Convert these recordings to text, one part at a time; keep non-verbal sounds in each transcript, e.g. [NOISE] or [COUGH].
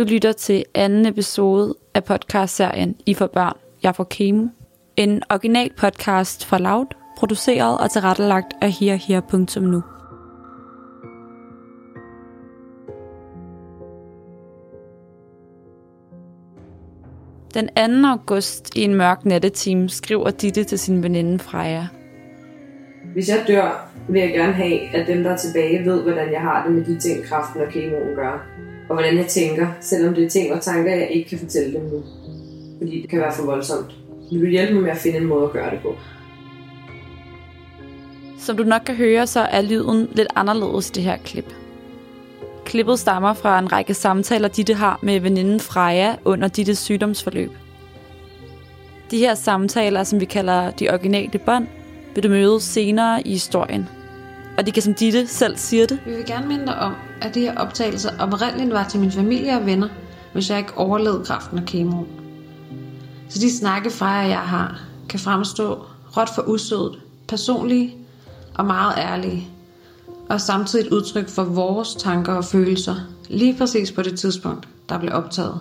Du lytter til anden episode af podcastserien I for børn, jeg får kemo. En original podcast fra Loud, produceret og tilrettelagt af herher.nu. Den 2. august i en mørk nattetime skriver Ditte til sin veninde Freja. Hvis jeg dør, vil jeg gerne have, at dem, der er tilbage, ved, hvordan jeg har det med de ting, kraften og kemoen gør. Og hvordan jeg tænker, selvom det er ting og tanker, jeg ikke kan fortælle dem nu. Fordi det kan være for voldsomt. Vil du hjælpe mig med at finde en måde at gøre det på? Som du nok kan høre, så er lyden lidt anderledes i det her klip. Klippet stammer fra en række samtaler, Ditte har med veninden Freja under Dittes sygdomsforløb. De her samtaler, som vi kalder de originale bånd, vil du møde senere i historien. Og de kan, som Ditte selv siger det, Vi vil gerne minde dig om, at de her optagelser oprindeligt var til min familie og venner, hvis jeg ikke overlevede kraften og kemoen. Så de snakke fra jeg har, kan fremstå råt for usødet, personlige og meget ærlige, og samtidig et udtryk for vores tanker og følelser, lige præcis på det tidspunkt, der blev optaget.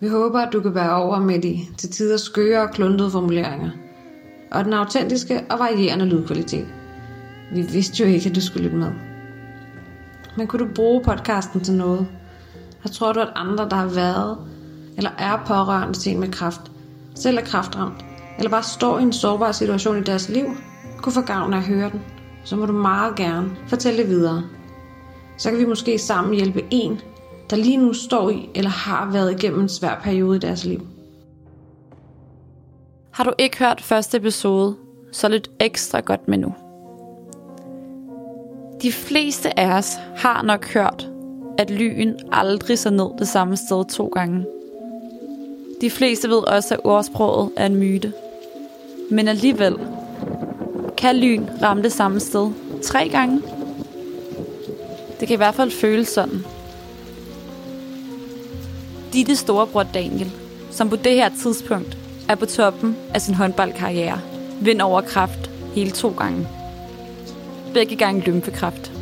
Vi håber, at du kan være over med de til tider skøre og kluntede formuleringer, og den autentiske og varierende lydkvalitet. Vi vidste jo ikke, at du skulle lytte med. Men kunne du bruge podcasten til noget? Jeg tror du, at andre, der har været eller er pårørende til en med kraft, selv er kraftramt, eller bare står i en sårbar situation i deres liv, kunne få gavn af at høre den, så må du meget gerne fortælle det videre. Så kan vi måske sammen hjælpe en, der lige nu står i eller har været igennem en svær periode i deres liv. har du ikke hørt første episode, så lidt ekstra godt med nu. De fleste af os har nok hørt, at lyn aldrig så ned det samme sted to gange. De fleste ved også, at ordsproget er en myte. Men alligevel kan lyn ramme det samme sted tre gange. Det kan i hvert fald føles sådan. Ditte storebror Daniel, som på det her tidspunkt er på toppen af sin håndboldkarriere, vinder over kraft hele to gange. Begge gange lymfekræft.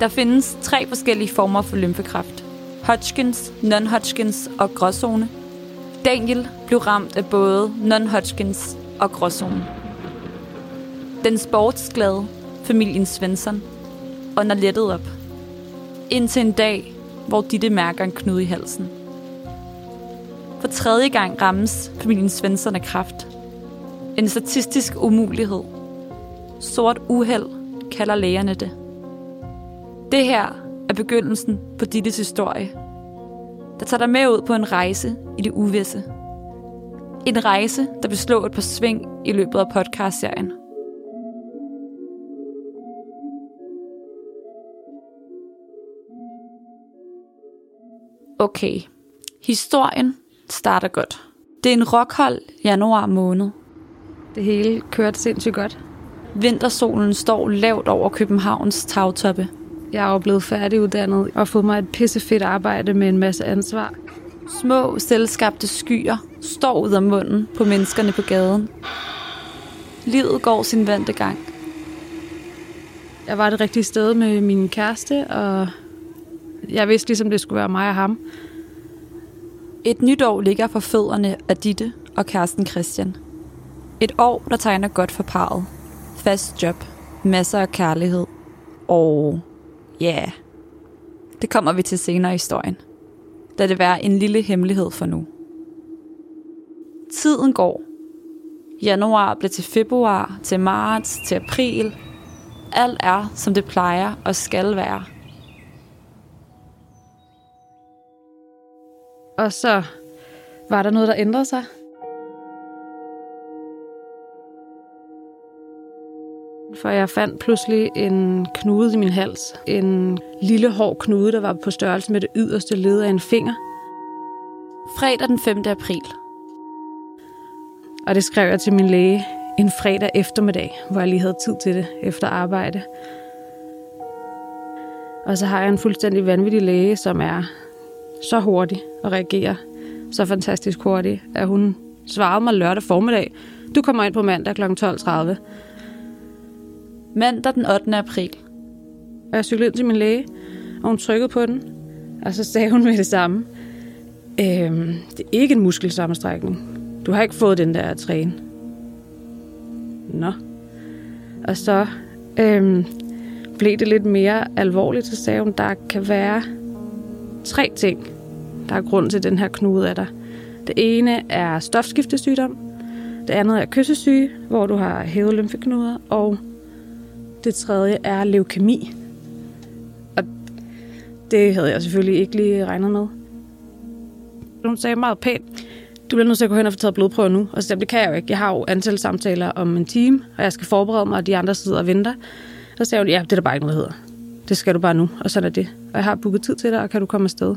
Der findes tre forskellige former for lymfekræft. Hodgkins, non-Hodgkins og gråzone. Daniel blev ramt af både non-Hodgkins og gråzone. Den sportsglade familien Svensson ånder lettet op. Indtil en dag, hvor Ditte mærker en knude i halsen. For tredje gang rammes familien Svensson af kræft. En statistisk umulighed. Sort uheld kalder lægerne det. Det her er begyndelsen på Dittes historie. Der tager dig med ud på en rejse i det uvisse. En rejse, der vil slå et par sving i løbet af podcastserien. Okay, historien starter godt. Det er en rockhold januar måned. Det hele kørte sindssygt godt. Vintersolen står lavt over Københavns tagtoppe. Jeg er jo blevet færdiguddannet og fået mig et pissefedt arbejde med en masse ansvar. Små, selvskabte skyer står ud af munden på menneskerne på gaden. Livet går sin vante gang. Jeg var det rigtige sted med min kæreste, og jeg vidste ligesom, det skulle være mig og ham. Et nyt år ligger for fødderne af Ditte og kæresten Christian. Et år, der tegner godt for parret. Fast job, masser af kærlighed og ja, yeah. det kommer vi til senere i historien. Lad det være en lille hemmelighed for nu. Tiden går. Januar bliver til februar, til marts, til april. Alt er, som det plejer og skal være. Og så var der noget, der ændrede sig. For jeg fandt pludselig en knude i min hals. En lille hård knude, der var på størrelse med det yderste led af en finger. Fredag den 5. april. Og det skrev jeg til min læge en fredag eftermiddag, hvor jeg lige havde tid til det efter arbejde. Og så har jeg en fuldstændig vanvittig læge, som er så hurtig og reagerer så fantastisk hurtigt, at hun svarede mig lørdag formiddag. Du kommer ind på mandag kl. 12.30. Mandag den 8. april. Og jeg cyklede ind til min læge, og hun trykkede på den. Og så sagde hun med det samme, øhm, det er ikke en muskelsammenstrækning. Du har ikke fået den der træne. Nå. Og så øhm, blev det lidt mere alvorligt, så sagde hun, der kan være tre ting, der er grund til, den her knude af der. Det ene er stofskiftesygdom, det andet er kyssesyge, hvor du har hævet lymfeknuder, og det tredje er leukemi. Og det havde jeg selvfølgelig ikke lige regnet med. Hun sagde meget pænt, du bliver nødt til at gå hen og få taget blodprøver nu. Og så det kan jeg jo ikke. Jeg har jo antal samtaler om en time, og jeg skal forberede mig, og de andre sidder og venter. Så sagde hun, ja, det er der bare ikke noget, hedder. Det skal du bare nu, og så er det. Og jeg har booket tid til dig, og kan du komme afsted?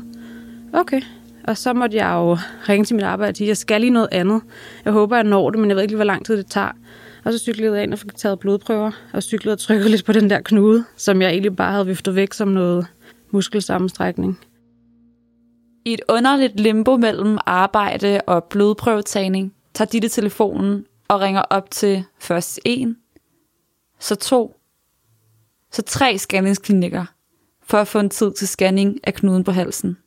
Okay. Og så måtte jeg jo ringe til mit arbejde og sige, jeg skal lige noget andet. Jeg håber, jeg når det, men jeg ved ikke lige, hvor lang tid det tager. Og så cyklede jeg ind og fik taget blodprøver, og cyklede og trykkede lidt på den der knude, som jeg egentlig bare havde viftet væk som noget muskelsammenstrækning. I et underligt limbo mellem arbejde og blodprøvetagning, tager Ditte telefonen og ringer op til først en, så to, så tre scanningsklinikker, for at få en tid til scanning af knuden på halsen.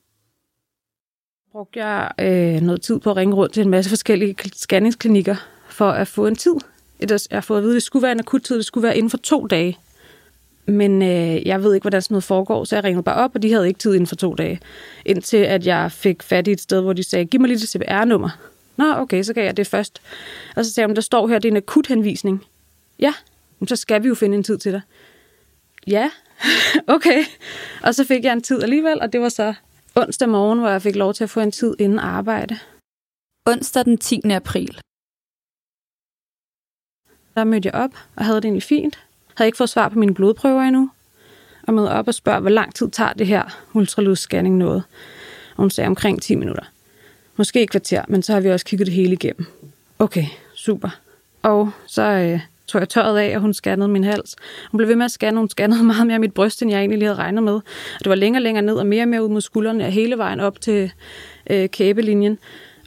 Brugte jeg øh, noget tid på at ringe rundt til en masse forskellige scanningsklinikker for at få en tid. Jeg har fået at vide, at det skulle være en akut tid, det skulle være inden for to dage. Men øh, jeg ved ikke, hvordan sådan noget foregår, så jeg ringede bare op, og de havde ikke tid inden for to dage. Indtil at jeg fik fat i et sted, hvor de sagde, giv mig lige det CPR-nummer. Nå, okay, så gav jeg det først. Og så sagde jeg, der står her, det er en akut henvisning. Ja, så skal vi jo finde en tid til dig. Ja, [LAUGHS] okay. Og så fik jeg en tid alligevel, og det var så onsdag morgen, hvor jeg fik lov til at få en tid inden arbejde. Onsdag den 10. april. Der mødte jeg op og havde det egentlig fint. Havde ikke fået svar på mine blodprøver endnu. Og mødte op og spørger, hvor lang tid tager det her ultralydsscanning noget. Og hun sagde omkring 10 minutter. Måske et kvarter, men så har vi også kigget det hele igennem. Okay, super. Og så øh, tog jeg tøjet af, og hun scannede min hals. Hun blev ved med at scanne, hun scannede meget mere mit bryst, end jeg egentlig lige havde regnet med. Og det var længere og længere ned, og mere og mere ud mod skuldrene, og hele vejen op til øh, kæbelinjen.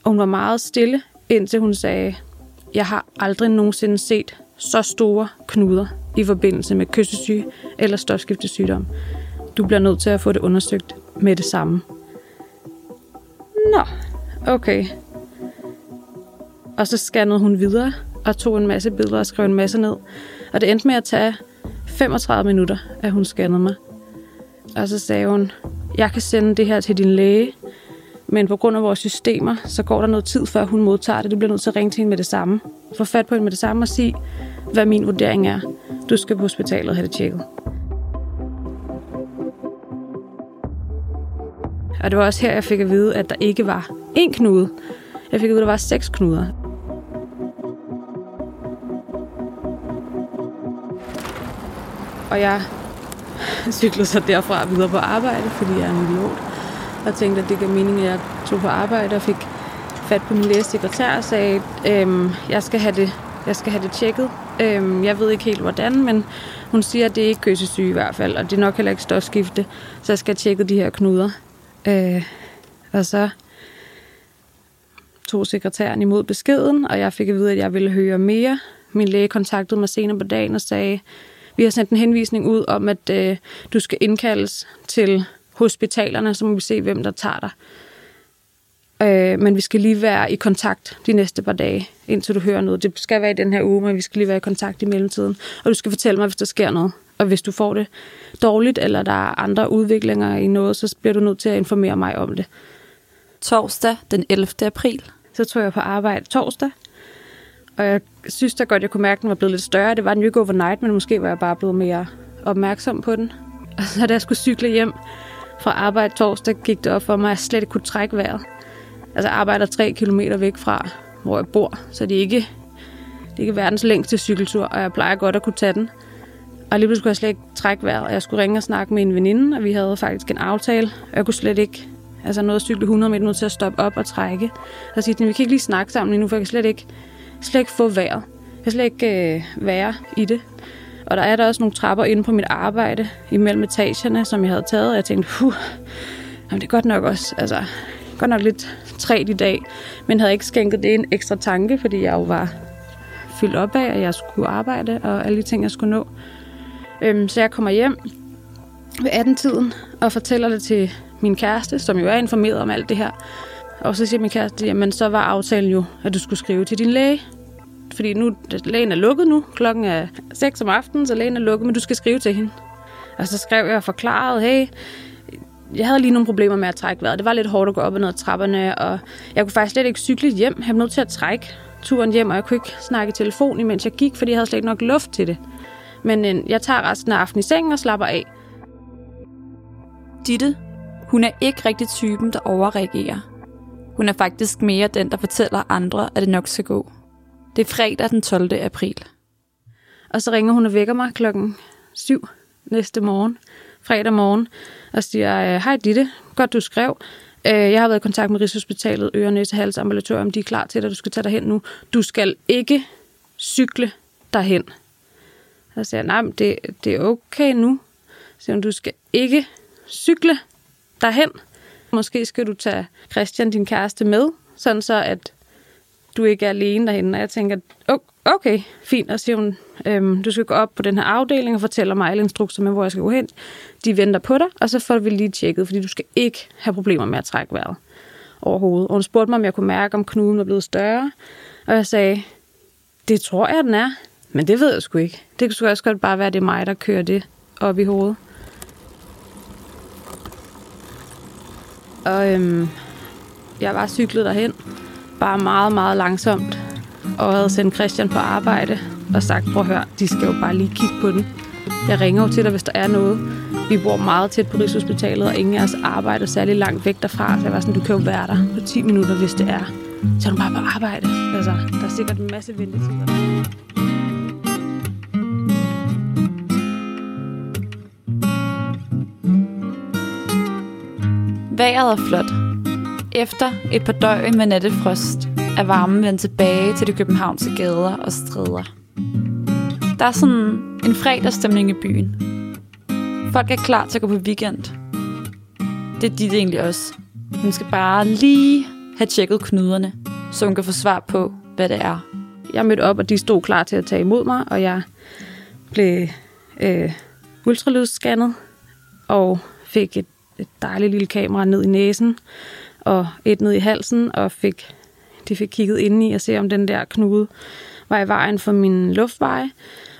Og hun var meget stille, indtil hun sagde, jeg har aldrig nogensinde set så store knuder i forbindelse med kyssesyge eller stofskiftesygdom. Du bliver nødt til at få det undersøgt med det samme. Nå, okay. Og så scannede hun videre og tog en masse billeder og skrev en masse ned. Og det endte med at tage 35 minutter, at hun scannede mig. Og så sagde hun, jeg kan sende det her til din læge, men på grund af vores systemer, så går der noget tid, før hun modtager det. Du bliver nødt til at ringe til hende med det samme. Få fat på hende med det samme og sige, hvad min vurdering er. Du skal på hospitalet og have det tjekket. Og det var også her, jeg fik at vide, at der ikke var én knude. Jeg fik at vide, at der var seks knuder. Og jeg cyklede så derfra videre på arbejde, fordi jeg er en idiot. Og tænkte, at det gav mening, at jeg tog på arbejde og fik fat på min lægesekretær og sagde, øhm, jeg skal have det, jeg skal have det tjekket. Øhm, jeg ved ikke helt hvordan, men hun siger, at det er ikke køsesyge i hvert fald, og det er nok heller ikke stofskifte, så jeg skal have tjekket de her knuder. Øh, og så tog sekretæren imod beskeden, og jeg fik at vide, at jeg ville høre mere. Min læge kontaktede mig senere på dagen og sagde, vi har sendt en henvisning ud om, at øh, du skal indkaldes til hospitalerne, så må vi se, hvem der tager dig. Øh, men vi skal lige være i kontakt de næste par dage, indtil du hører noget. Det skal være i den her uge, men vi skal lige være i kontakt i mellemtiden. Og du skal fortælle mig, hvis der sker noget. Og hvis du får det dårligt, eller der er andre udviklinger i noget, så bliver du nødt til at informere mig om det. Torsdag den 11. april. Så tog jeg på arbejde torsdag, og jeg synes da godt, jeg kunne mærke, at den var blevet lidt større. Det var den jo ikke overnight, men måske var jeg bare blevet mere opmærksom på den. Og så da jeg skulle cykle hjem fra arbejde torsdag, gik det op for mig, at jeg slet ikke kunne trække vejret. Altså jeg arbejder tre kilometer væk fra, hvor jeg bor, så det er ikke, det er ikke verdens længste cykeltur, og jeg plejer godt at kunne tage den. Og lige pludselig kunne jeg slet ikke trække vejret, og jeg skulle ringe og snakke med en veninde, og vi havde faktisk en aftale, og jeg kunne slet ikke, altså noget at cykle 100 meter, nu til at stoppe op og trække. Og sige, vi kan ikke lige snakke sammen lige nu, for jeg kan slet ikke, slet ikke få vejret. Jeg kan slet ikke øh, være i det. Og der er der også nogle trapper inde på mit arbejde, imellem etagerne, som jeg havde taget, og jeg tænkte, huh, jamen det er godt nok også, altså, godt nok lidt træt i dag, men havde ikke skænket det en ekstra tanke, fordi jeg jo var fyldt op af, at jeg skulle arbejde, og alle de ting, jeg skulle nå. Øhm, så jeg kommer hjem ved 18-tiden og fortæller det til min kæreste, som jo er informeret om alt det her. Og så siger min kæreste, jamen så var aftalen jo, at du skulle skrive til din læge. Fordi nu, lægen er lukket nu, klokken er 6 om aftenen, så lægen er lukket, men du skal skrive til hende. Og så skrev jeg og forklarede, hey, jeg havde lige nogle problemer med at trække vejret. Det var lidt hårdt at gå op og ned ad trapperne, og jeg kunne faktisk slet ikke cykle hjem. Jeg var nødt til at trække turen hjem, og jeg kunne ikke snakke i telefon, imens jeg gik, fordi jeg havde slet ikke nok luft til det. Men øh, jeg tager resten af aftenen i sengen og slapper af. Ditte, hun er ikke rigtig typen, der overreagerer. Hun er faktisk mere den, der fortæller andre, at det nok skal gå. Det er fredag den 12. april. Og så ringer hun og vækker mig klokken 7 næste morgen, fredag morgen, og siger, øh, hej Ditte, godt du skrev. Øh, jeg har været i kontakt med Rigshospitalet, Øre, Næse, Hals, Ambulatorium, de er klar til dig, du skal tage dig hen nu. Du skal ikke cykle derhen. Så siger jeg, nej, men det, det er okay nu. Så siger hun, du skal ikke cykle derhen. Måske skal du tage Christian, din kæreste, med, sådan så at du ikke er alene derhen. Og jeg tænker, okay, fint. Og siger hun, øhm, du skal gå op på den her afdeling og fortælle mig alle instrukser med, hvor jeg skal gå hen. De venter på dig, og så får vi lige tjekket, fordi du skal ikke have problemer med at trække vejret overhovedet. Og hun spurgte mig, om jeg kunne mærke, om knuden var blevet større. Og jeg sagde, det tror jeg, den er. Men det ved jeg sgu ikke. Det kunne også godt bare være, at det er mig, der kører det op i hovedet. Og øhm, jeg var cyklet derhen, bare meget, meget langsomt, og havde sendt Christian på arbejde og sagt, prøv at høre, de skal jo bare lige kigge på den. Jeg ringer jo til dig, hvis der er noget. Vi bor meget tæt på Rigshospitalet, og ingen af os arbejder særlig langt væk derfra. Så jeg var sådan, du kan jo være der på 10 minutter, hvis det er. Så er du bare på arbejde. Altså, der er sikkert en masse ventetider. Vejret er flot. Efter et par døgn med nattefrost er varmen vendt tilbage til de københavnske gader og stræder. Der er sådan en fredagsstemning i byen. Folk er klar til at gå på weekend. Det er dit egentlig også. Hun skal bare lige have tjekket knuderne, så hun kan få svar på, hvad det er. Jeg mødte op, og de stod klar til at tage imod mig, og jeg blev øh, ultralydsscannet og fik et, et dejligt lille kamera ned i næsen og et ned i halsen, og fik, de fik kigget ind i og se, om den der knude var i vejen for min luftveje,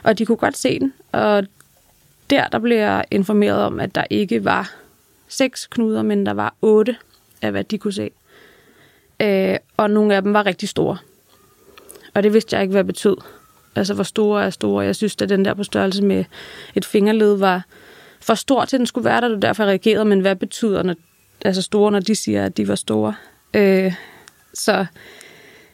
og de kunne godt se den, og der, der blev jeg informeret om, at der ikke var seks knuder, men der var otte af, hvad de kunne se. Øh, og nogle af dem var rigtig store. Og det vidste jeg ikke, hvad det betød. Altså, hvor store er store. Jeg synes, at den der på størrelse med et fingerled var for stor til, at den skulle være der. Det derfor, jeg reagerede. Men hvad betyder når, altså store, når de siger, at de var store? Øh, så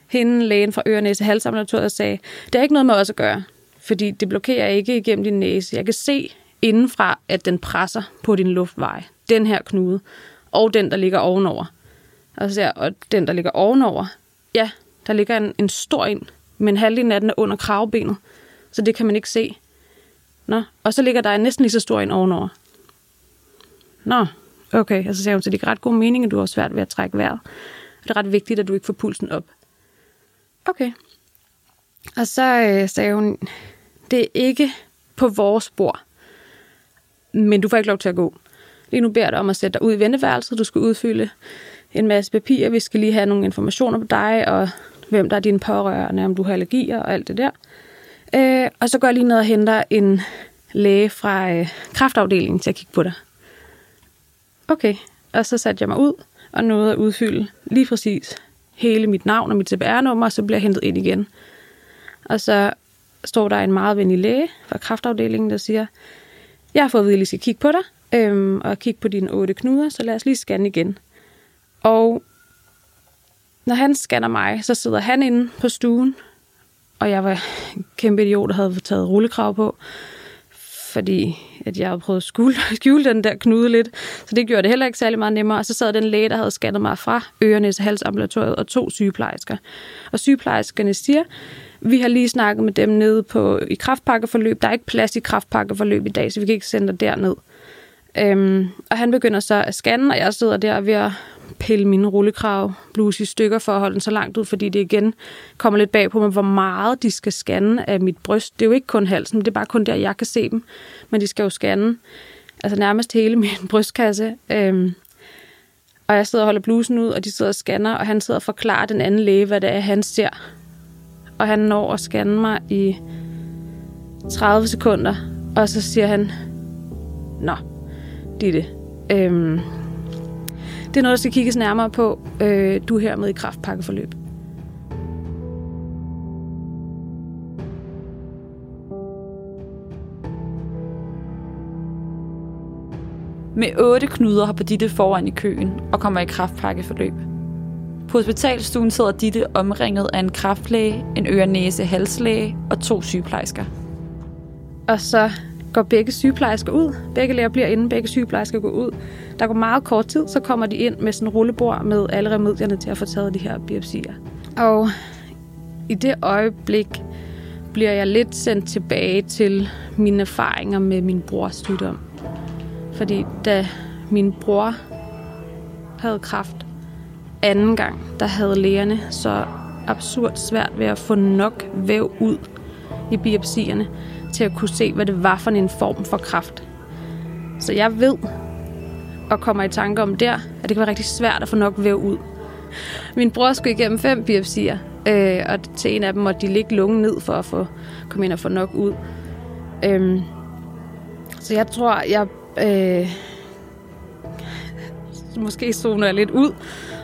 hende, lægen fra Ørenæse Halsamlatoriet, sagde, det er ikke noget med os at gøre, fordi det blokerer ikke igennem din næse. Jeg kan se indenfra, at den presser på din luftvej. Den her knude, og den, der ligger ovenover. Og, så, og den, der ligger ovenover, ja, der ligger en, en stor en, men halvdelen af den er under kravbenet, så det kan man ikke se. Nå, og så ligger der en næsten lige så stor en ovenover. Nå, okay, og så sagde hun, så det er ret god mening, at du har svært ved at trække vejret. Det er ret vigtigt, at du ikke får pulsen op. Okay. Og så øh, sagde hun, det er ikke på vores spor, men du får ikke lov til at gå. Lige nu beder jeg dig om at sætte dig ud i venteværelset. Du skal udfylde en masse papirer. Vi skal lige have nogle informationer på dig, og hvem der er dine pårørende, om du har allergier og alt det der. Øh, og så går jeg lige ned og henter en læge fra øh, kraftafdelingen til at kigge på dig. Okay, og så satte jeg mig ud og nåede at udfylde lige præcis hele mit navn og mit CPR-nummer, og så bliver jeg hentet ind igen. Og så står der en meget venlig læge fra kraftafdelingen, der siger, jeg har fået at vide, at jeg skal kigge på dig, øhm, og kigge på dine otte knuder, så lad os lige scanne igen. Og når han scanner mig, så sidder han inde på stuen, og jeg var en kæmpe idiot, der havde taget rullekrav på, fordi at jeg havde prøvet at skjule, [LAUGHS] skjule den der knude lidt, så det gjorde det heller ikke særlig meget nemmere. Og så sad den læge, der havde scannet mig fra Ørenes Halsambulatoriet, og to sygeplejersker. Og sygeplejerskerne siger, vi har lige snakket med dem nede på, i kraftpakkeforløb. Der er ikke plads i kraftpakkeforløb i dag, så vi kan ikke sende dig derned. Øhm, og han begynder så at scanne, og jeg sidder der ved at pille min rullekrav bluse i stykker for at holde den så langt ud, fordi det igen kommer lidt bag på mig, hvor meget de skal scanne af mit bryst. Det er jo ikke kun halsen, det er bare kun der, jeg kan se dem. Men de skal jo scanne altså nærmest hele [LAUGHS] min brystkasse. Øhm, Og jeg sidder og holder blusen ud, og de sidder og scanner, og han sidder og forklarer den anden læge, hvad det er, han ser. Og han når at scanne mig i 30 sekunder, og så siger han, Nå, Ditte, øhm, det er noget, der skal kigges nærmere på. Øh, du er her med i kraftpakkeforløb. Med otte knuder hopper Ditte foran i køen og kommer i kraftpakkeforløb. På hospitalstuen sidder Ditte omringet af en kraftlæge, en øre-næse-halslæge og to sygeplejersker. Og så går begge sygeplejersker ud. Begge læger bliver inde, begge sygeplejersker går ud. Der går meget kort tid, så kommer de ind med sådan en rullebord med alle remedierne til at få taget de her biopsier. Og i det øjeblik bliver jeg lidt sendt tilbage til mine erfaringer med min brors sygdom. Fordi da min bror havde kræft anden gang, der havde lægerne så absurd svært ved at få nok væv ud i biopsierne til at kunne se, hvad det var for en form for kraft. Så jeg ved og kommer i tanke om der, at det kan være rigtig svært at få nok væv ud. Min bror skulle igennem fem biopsier, øh, og til en af dem måtte de ligge lungen ned for at få, komme ind og få nok ud. Øhm, så jeg tror, jeg øh, måske zoner jeg lidt ud,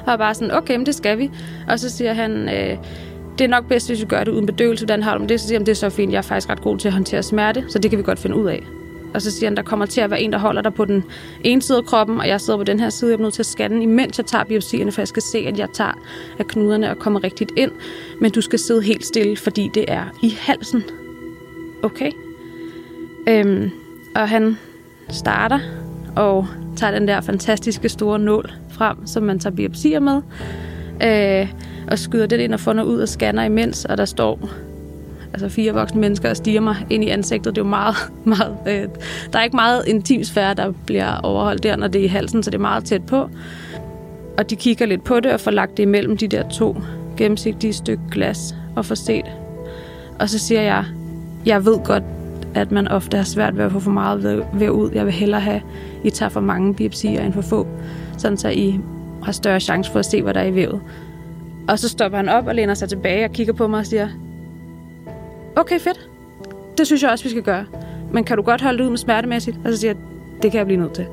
og er bare sådan, okay, men det skal vi. Og så siger han, øh, det er nok bedst, hvis vi gør det uden bedøvelse. Hvordan har du det? Så siger han, det er så fint, jeg er faktisk ret god til at håndtere smerte, så det kan vi godt finde ud af. Og så siger han, der kommer til at være en, der holder dig på den ene side af kroppen, og jeg sidder på den her side. Jeg er nødt til at scanne, imens jeg tager biopsierne, for jeg skal se, at jeg tager af knuderne og kommer rigtigt ind. Men du skal sidde helt stille, fordi det er i halsen. Okay? Øhm, og han starter og tager den der fantastiske store nål frem, som man tager biopsier med. Øh, og skyder det ind og får noget ud og scanner imens, og der står altså fire voksne mennesker og stiger mig ind i ansigtet. Det er jo meget, [LAUGHS] meget... Øh, der er ikke meget intimsfære, der bliver overholdt der, når det er i halsen, så det er meget tæt på. Og de kigger lidt på det og får lagt det imellem de der to gennemsigtige stykke glas og får set. Og så siger jeg, jeg ved godt, at man ofte har svært ved at få for meget ved, ved ud. Jeg vil hellere have, I tager for mange biopsier end for få, sådan så I har større chance for at se, hvad der er i vævet. Og så stopper han op og læner sig tilbage og kigger på mig og siger, okay, fedt. Det synes jeg også, vi skal gøre. Men kan du godt holde det ud med smertemæssigt? Og så siger jeg, det kan jeg blive nødt til.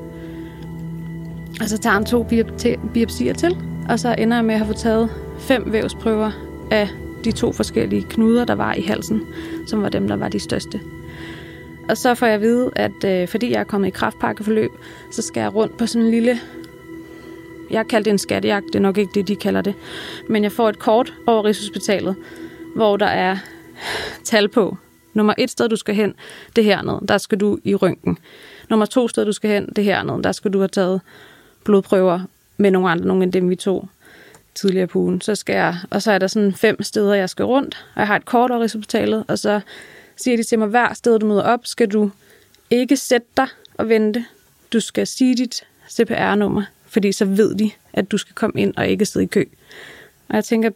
Og så tager han to biopsier til, og så ender jeg med at have fået taget fem vævsprøver af de to forskellige knuder, der var i halsen, som var dem, der var de største. Og så får jeg at vide, at øh, fordi jeg er kommet i kraftpakkeforløb, så skal jeg rundt på sådan en lille... Jeg kalder det en skattejagt, det er nok ikke det, de kalder det. Men jeg får et kort over Rigshospitalet, hvor der er tal på. Nummer et sted, du skal hen, det hernede. Der skal du i røntgen. Nummer to sted, du skal hen, det hernede. Der skal du have taget blodprøver med nogle andre, nogle end dem vi tog tidligere på ugen. Så skal jeg, og så er der sådan fem steder, jeg skal rundt, og jeg har et kort over Rigshospitalet, og så siger de til mig, hver sted du møder op, skal du ikke sætte dig og vente. Du skal sige dit CPR-nummer, fordi så ved de, at du skal komme ind og ikke sidde i kø. Og jeg tænker,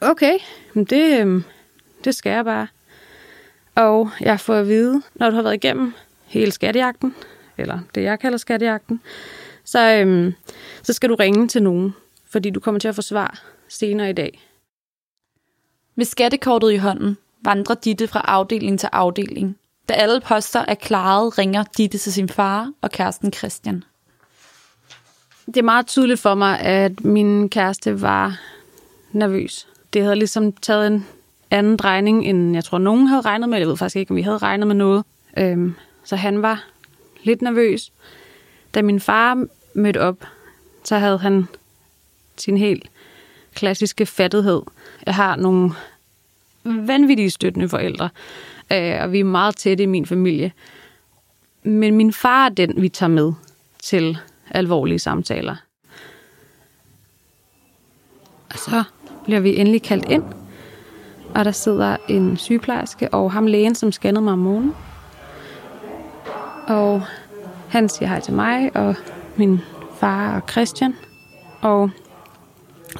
okay, det, øhm, det skal jeg bare. Og jeg får at vide, når du har været igennem hele skattejagten, eller det jeg kalder skattejagten, så, øhm, så skal du ringe til nogen, fordi du kommer til at få svar senere i dag. Med skattekortet i hånden vandrer Ditte fra afdeling til afdeling. Da alle poster er klaret, ringer Ditte til sin far og kæresten Christian. Det er meget tydeligt for mig, at min kæreste var nervøs. Det havde ligesom taget en anden drejning, end jeg tror, nogen havde regnet med. Jeg ved faktisk ikke, om vi havde regnet med noget. Øhm, så han var lidt nervøs. Da min far mødte op, så havde han sin helt klassiske fattighed. Jeg har nogle vanvittige støttende forældre, øh, og vi er meget tætte i min familie. Men min far er den, vi tager med til alvorlige samtaler. Og så bliver vi endelig kaldt ind, og der sidder en sygeplejerske og ham lægen, som scannede mig om morgenen. Og han siger hej til mig og min far og Christian. Og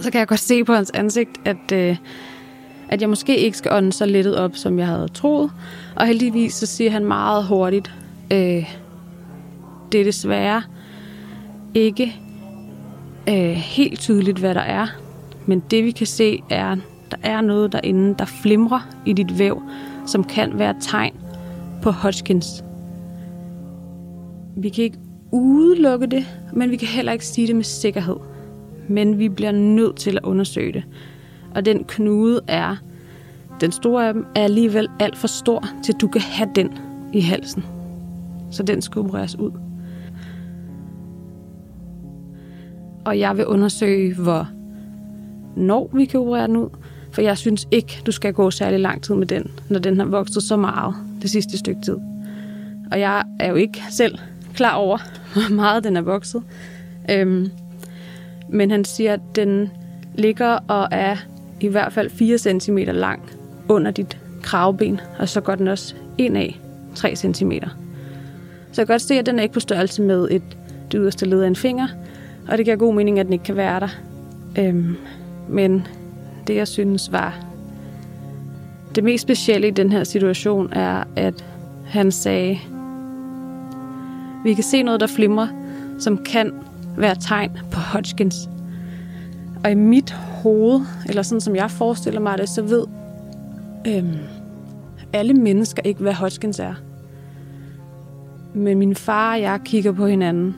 så kan jeg godt se på hans ansigt, at, øh, at jeg måske ikke skal ånde så lettet op, som jeg havde troet. Og heldigvis så siger han meget hurtigt, øh, det er desværre ikke øh, helt tydeligt, hvad der er. Men det vi kan se er, der er noget derinde, der flimrer i dit væv, som kan være tegn på Hodgkins. Vi kan ikke udelukke det, men vi kan heller ikke sige det med sikkerhed. Men vi bliver nødt til at undersøge det. Og den knude er, den store af dem, er alligevel alt for stor, til du kan have den i halsen. Så den skal opereres ud. Og jeg vil undersøge, hvor når vi kan operere den ud, for jeg synes ikke, du skal gå særlig lang tid med den, når den har vokset så meget det sidste stykke tid. Og jeg er jo ikke selv klar over, [LAUGHS] hvor meget den er vokset. Øhm, men han siger, at den ligger og er i hvert fald 4 cm lang under dit kravben, og så går den også ind af 3 cm. Så jeg kan godt se, at den er ikke på størrelse med et, det yderste led af en finger, og det giver god mening, at den ikke kan være der. Øhm, men det, jeg synes var det mest specielle i den her situation, er, at han sagde, vi kan se noget, der flimrer, som kan være tegn på Hodgkins. Og i mit hoved, eller sådan som jeg forestiller mig det, så ved øhm, alle mennesker ikke, hvad Hodgkins er. Men min far og jeg kigger på hinanden,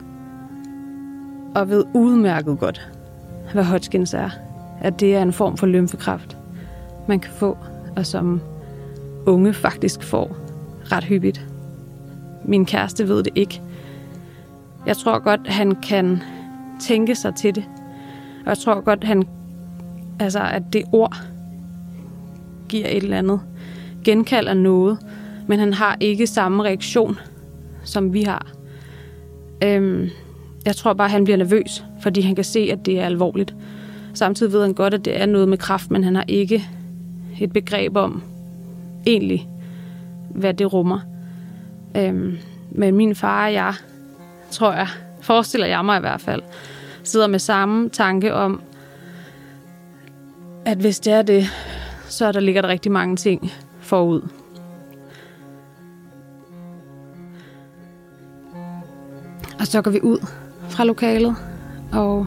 og ved udmærket godt, hvad Hodgkins er. At det er en form for lymfekræft, man kan få, og som unge faktisk får ret hyppigt. Min kæreste ved det ikke. Jeg tror godt, han kan tænke sig til det. Og jeg tror godt, han, altså, at det ord giver et eller andet genkald af noget, men han har ikke samme reaktion, som vi har. Øhm, jeg tror bare, han bliver nervøs, fordi han kan se, at det er alvorligt. Samtidig ved han godt, at det er noget med kraft, men han har ikke et begreb om egentlig, hvad det rummer. Øhm, men min far og jeg, tror jeg, forestiller jeg mig i hvert fald, sidder med samme tanke om, at hvis det er det, så der ligger der rigtig mange ting forud. Og så går vi ud fra lokalet og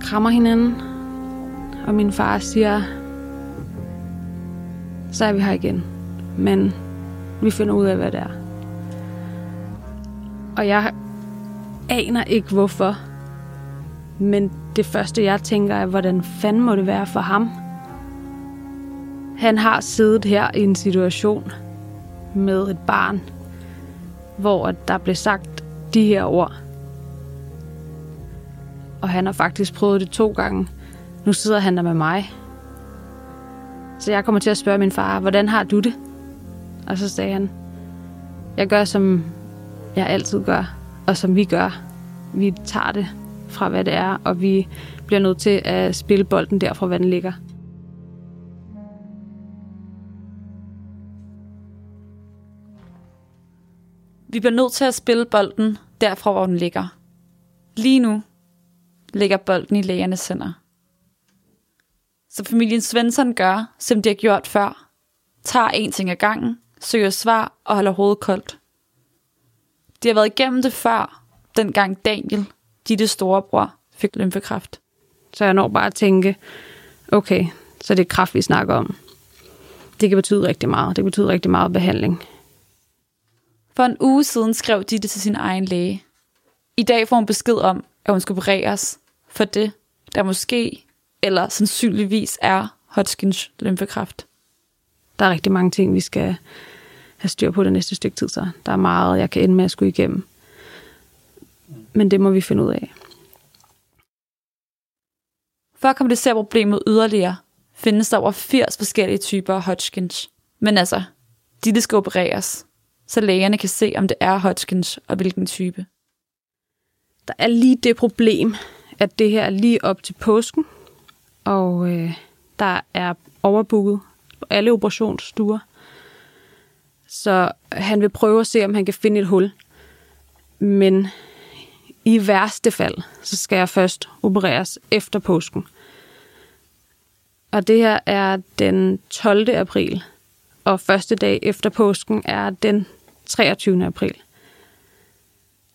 krammer hinanden. Og min far siger, så er vi her igen. Men vi finder ud af, hvad det er. Og jeg aner ikke, hvorfor. Men det første, jeg tænker, er, hvordan fanden må det være for ham? Han har siddet her i en situation med et barn, hvor der blev sagt de her ord. Og han har faktisk prøvet det to gange. Nu sidder han der med mig. Så jeg kommer til at spørge min far, hvordan har du det? Og så sagde han, jeg gør som jeg altid gør, og som vi gør. Vi tager det fra, hvad det er, og vi bliver nødt til at spille bolden derfra, hvor den ligger. Vi bliver nødt til at spille bolden derfra, hvor den ligger. Lige nu ligger bolden i lægernes hænder. Så familien Svensson gør, som de har gjort før. Tager en ting ad gangen, søger svar og holder hovedet koldt. De har været igennem det før, dengang Daniel, Ditte storebror, fik lymfekræft. Så jeg når bare at tænke, okay, så det er kraft, vi snakker om. Det kan betyde rigtig meget. Det betyder rigtig meget behandling. For en uge siden skrev Ditte til sin egen læge. I dag får hun besked om, at hun skal opereres for det, der måske eller sandsynligvis er Hodgkins lymfekræft. Der er rigtig mange ting, vi skal have styr på det næste stykke tid, så der er meget, jeg kan ende med at skulle igennem. Men det må vi finde ud af. For at komplicere problemet yderligere, findes der over 80 forskellige typer af Hodgkins. Men altså, de skal opereres, så lægerne kan se, om det er Hodgkins og hvilken type. Der er lige det problem, at det her er lige op til påsken, og øh, der er overbooket på alle operationsstuer. Så han vil prøve at se, om han kan finde et hul. Men i værste fald, så skal jeg først opereres efter påsken. Og det her er den 12. april, og første dag efter påsken er den 23. april.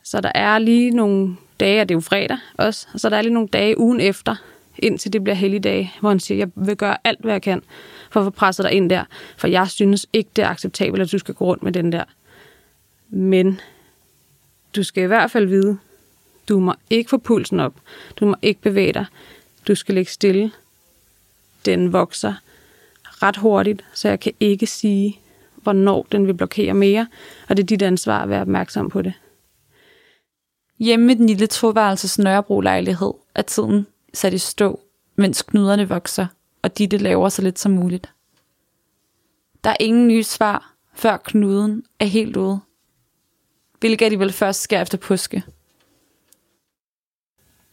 Så der er lige nogle dage, og det er jo fredag også, og så der er lige nogle dage ugen efter, indtil det bliver helligdage, hvor han siger, jeg vil gøre alt, hvad jeg kan for at få presset dig ind der, for jeg synes ikke, det er acceptabelt, at du skal gå rundt med den der. Men du skal i hvert fald vide, du må ikke få pulsen op, du må ikke bevæge dig, du skal ligge stille. Den vokser ret hurtigt, så jeg kan ikke sige, hvornår den vil blokere mere, og det er dit ansvar at være opmærksom på det. Hjemme i den lille toværelses Nørrebro-lejlighed er tiden sat i stå, mens knuderne vokser, og Ditte laver så lidt som muligt. Der er ingen nye svar, før knuden er helt ude. Hvilket de vel først sker efter påske.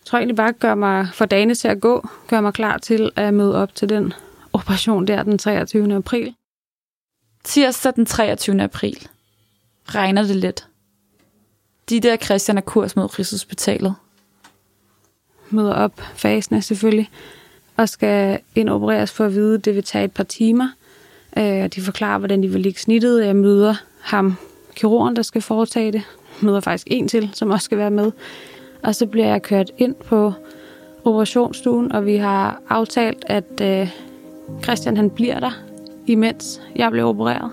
Jeg tror egentlig bare, gør mig for dagene til at gå, gør mig klar til at møde op til den operation der den 23. april. Tirsdag den 23. april. Regner det lidt. De der Christian er kurs mod Rigshospitalet. Møder op fasende selvfølgelig, og skal indopereres for at vide, at det vil tage et par timer. Øh, de forklarer, hvordan de vil ligge snittet. Jeg møder ham, kirurgen, der skal foretage det. Møder faktisk en til, som også skal være med. Og så bliver jeg kørt ind på operationsstuen, og vi har aftalt, at øh, Christian han bliver der, imens jeg blev opereret.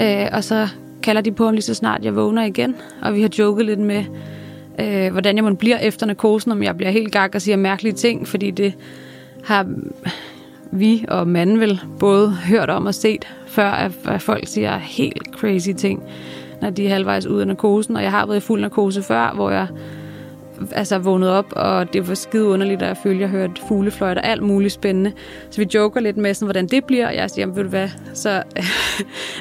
Øh, og så kalder de på ham lige så snart jeg vågner igen, og vi har joket lidt med, øh, hvordan jeg må bliver efter narkosen, om jeg bliver helt gak og siger mærkelige ting, fordi det har vi og manden vel både hørt om og set, før at, folk siger helt crazy ting, når de er halvvejs ud af narkosen, og jeg har været i fuld narkose før, hvor jeg altså vågnet op, og det var skide underligt, at jeg følte, at jeg hørte fuglefløjt og alt muligt spændende. Så vi joker lidt med, sådan, hvordan det bliver, og jeg siger, ved du hvad, så [LAUGHS]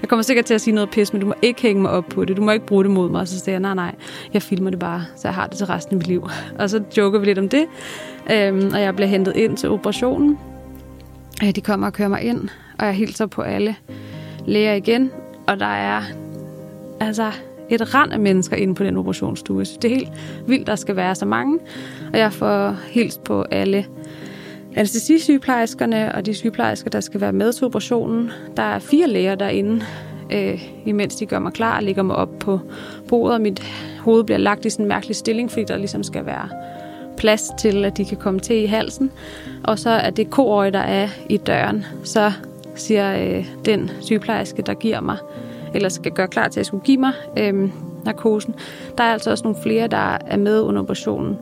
jeg kommer sikkert til at sige noget pis, men du må ikke hænge mig op på det, du må ikke bruge det mod mig. Og så siger jeg, nej, nej, jeg filmer det bare, så jeg har det til resten af mit liv. [LAUGHS] Og så joker vi lidt om det, øhm, og jeg bliver hentet ind til operationen. De kommer og kører mig ind, og jeg hilser på alle læger igen, og der er altså et rand af mennesker inde på den operationsstue. Jeg synes, det er helt vildt, der skal være så mange. Og jeg får hilst på alle anestesisygeplejerskerne og de sygeplejersker, der skal være med til operationen. Der er fire læger derinde, øh, imens de gør mig klar og ligger mig op på bordet. Og Mit hoved bliver lagt i sådan en mærkelig stilling, fordi der ligesom skal være plads til, at de kan komme til i halsen. Og så er det koøje, der er i døren. Så siger øh, den sygeplejerske, der giver mig eller skal gøre klar til at skulle give mig øh, narkosen. Der er altså også nogle flere, der er med under operationen.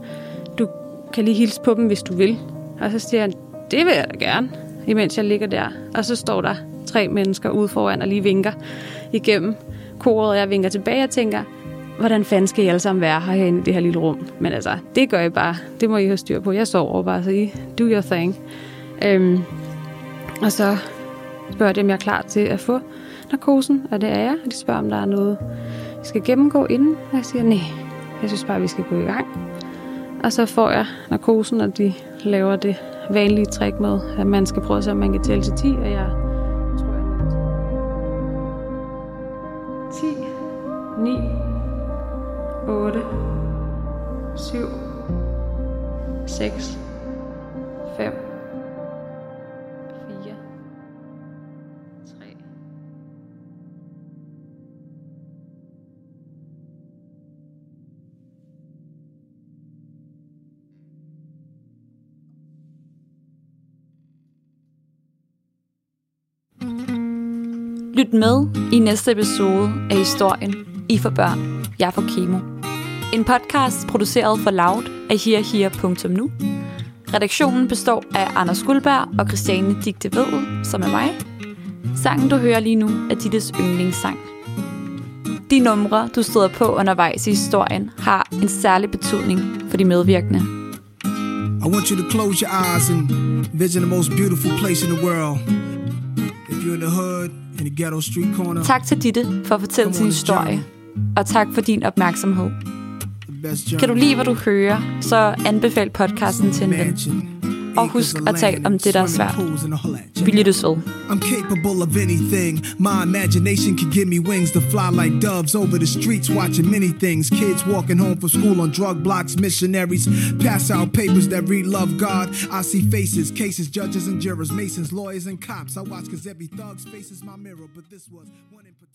Du kan lige hilse på dem, hvis du vil. Og så siger han, det vil jeg da gerne, imens jeg ligger der. Og så står der tre mennesker ude foran og lige vinker igennem koret, og jeg vinker tilbage og tænker, hvordan fanden skal I alle sammen være herinde i det her lille rum? Men altså, det gør I bare. Det må I have styr på. Jeg sover bare, så I do your thing. Øhm, og så spørger de, om jeg er klar til at få narkosen, og det er jeg. Og de spørger, om der er noget, vi skal gennemgå inden. Og jeg siger, nej, jeg synes bare, vi skal gå i gang. Og så får jeg narkosen, og de laver det vanlige trick med, at man skal prøve at se, om man kan tælle til 10, og jeg tror, jeg 10, 9, 8, 7, 6, Lyt med i næste episode af historien I for børn, jeg for kemo. En podcast produceret for Loud af herher.nu. Redaktionen består af Anders Guldberg og Christiane Digte Vedel, som er mig. Sangen, du hører lige nu, er Dittes yndlingssang. De numre, du støder på undervejs i historien, har en særlig betydning for de medvirkende. I want you to close your eyes and visit the most beautiful place in the world. If you're in the hood, Tak til Ditte for at fortælle sin historie, og tak for din opmærksomhed. Kan du lide, hvad du hører, så anbefal podcasten til en ven. Og husk at tale om det, der er svært. Vi lyttes ved. I'm capable of anything. My imagination can give me wings to fly like doves over the streets, watching many things. Kids walking home from school on drug blocks, missionaries pass out papers that read love God. I see faces, cases, judges and jurors, masons, lawyers and cops. I watch cause every thug's face is my mirror, but this was one in particular.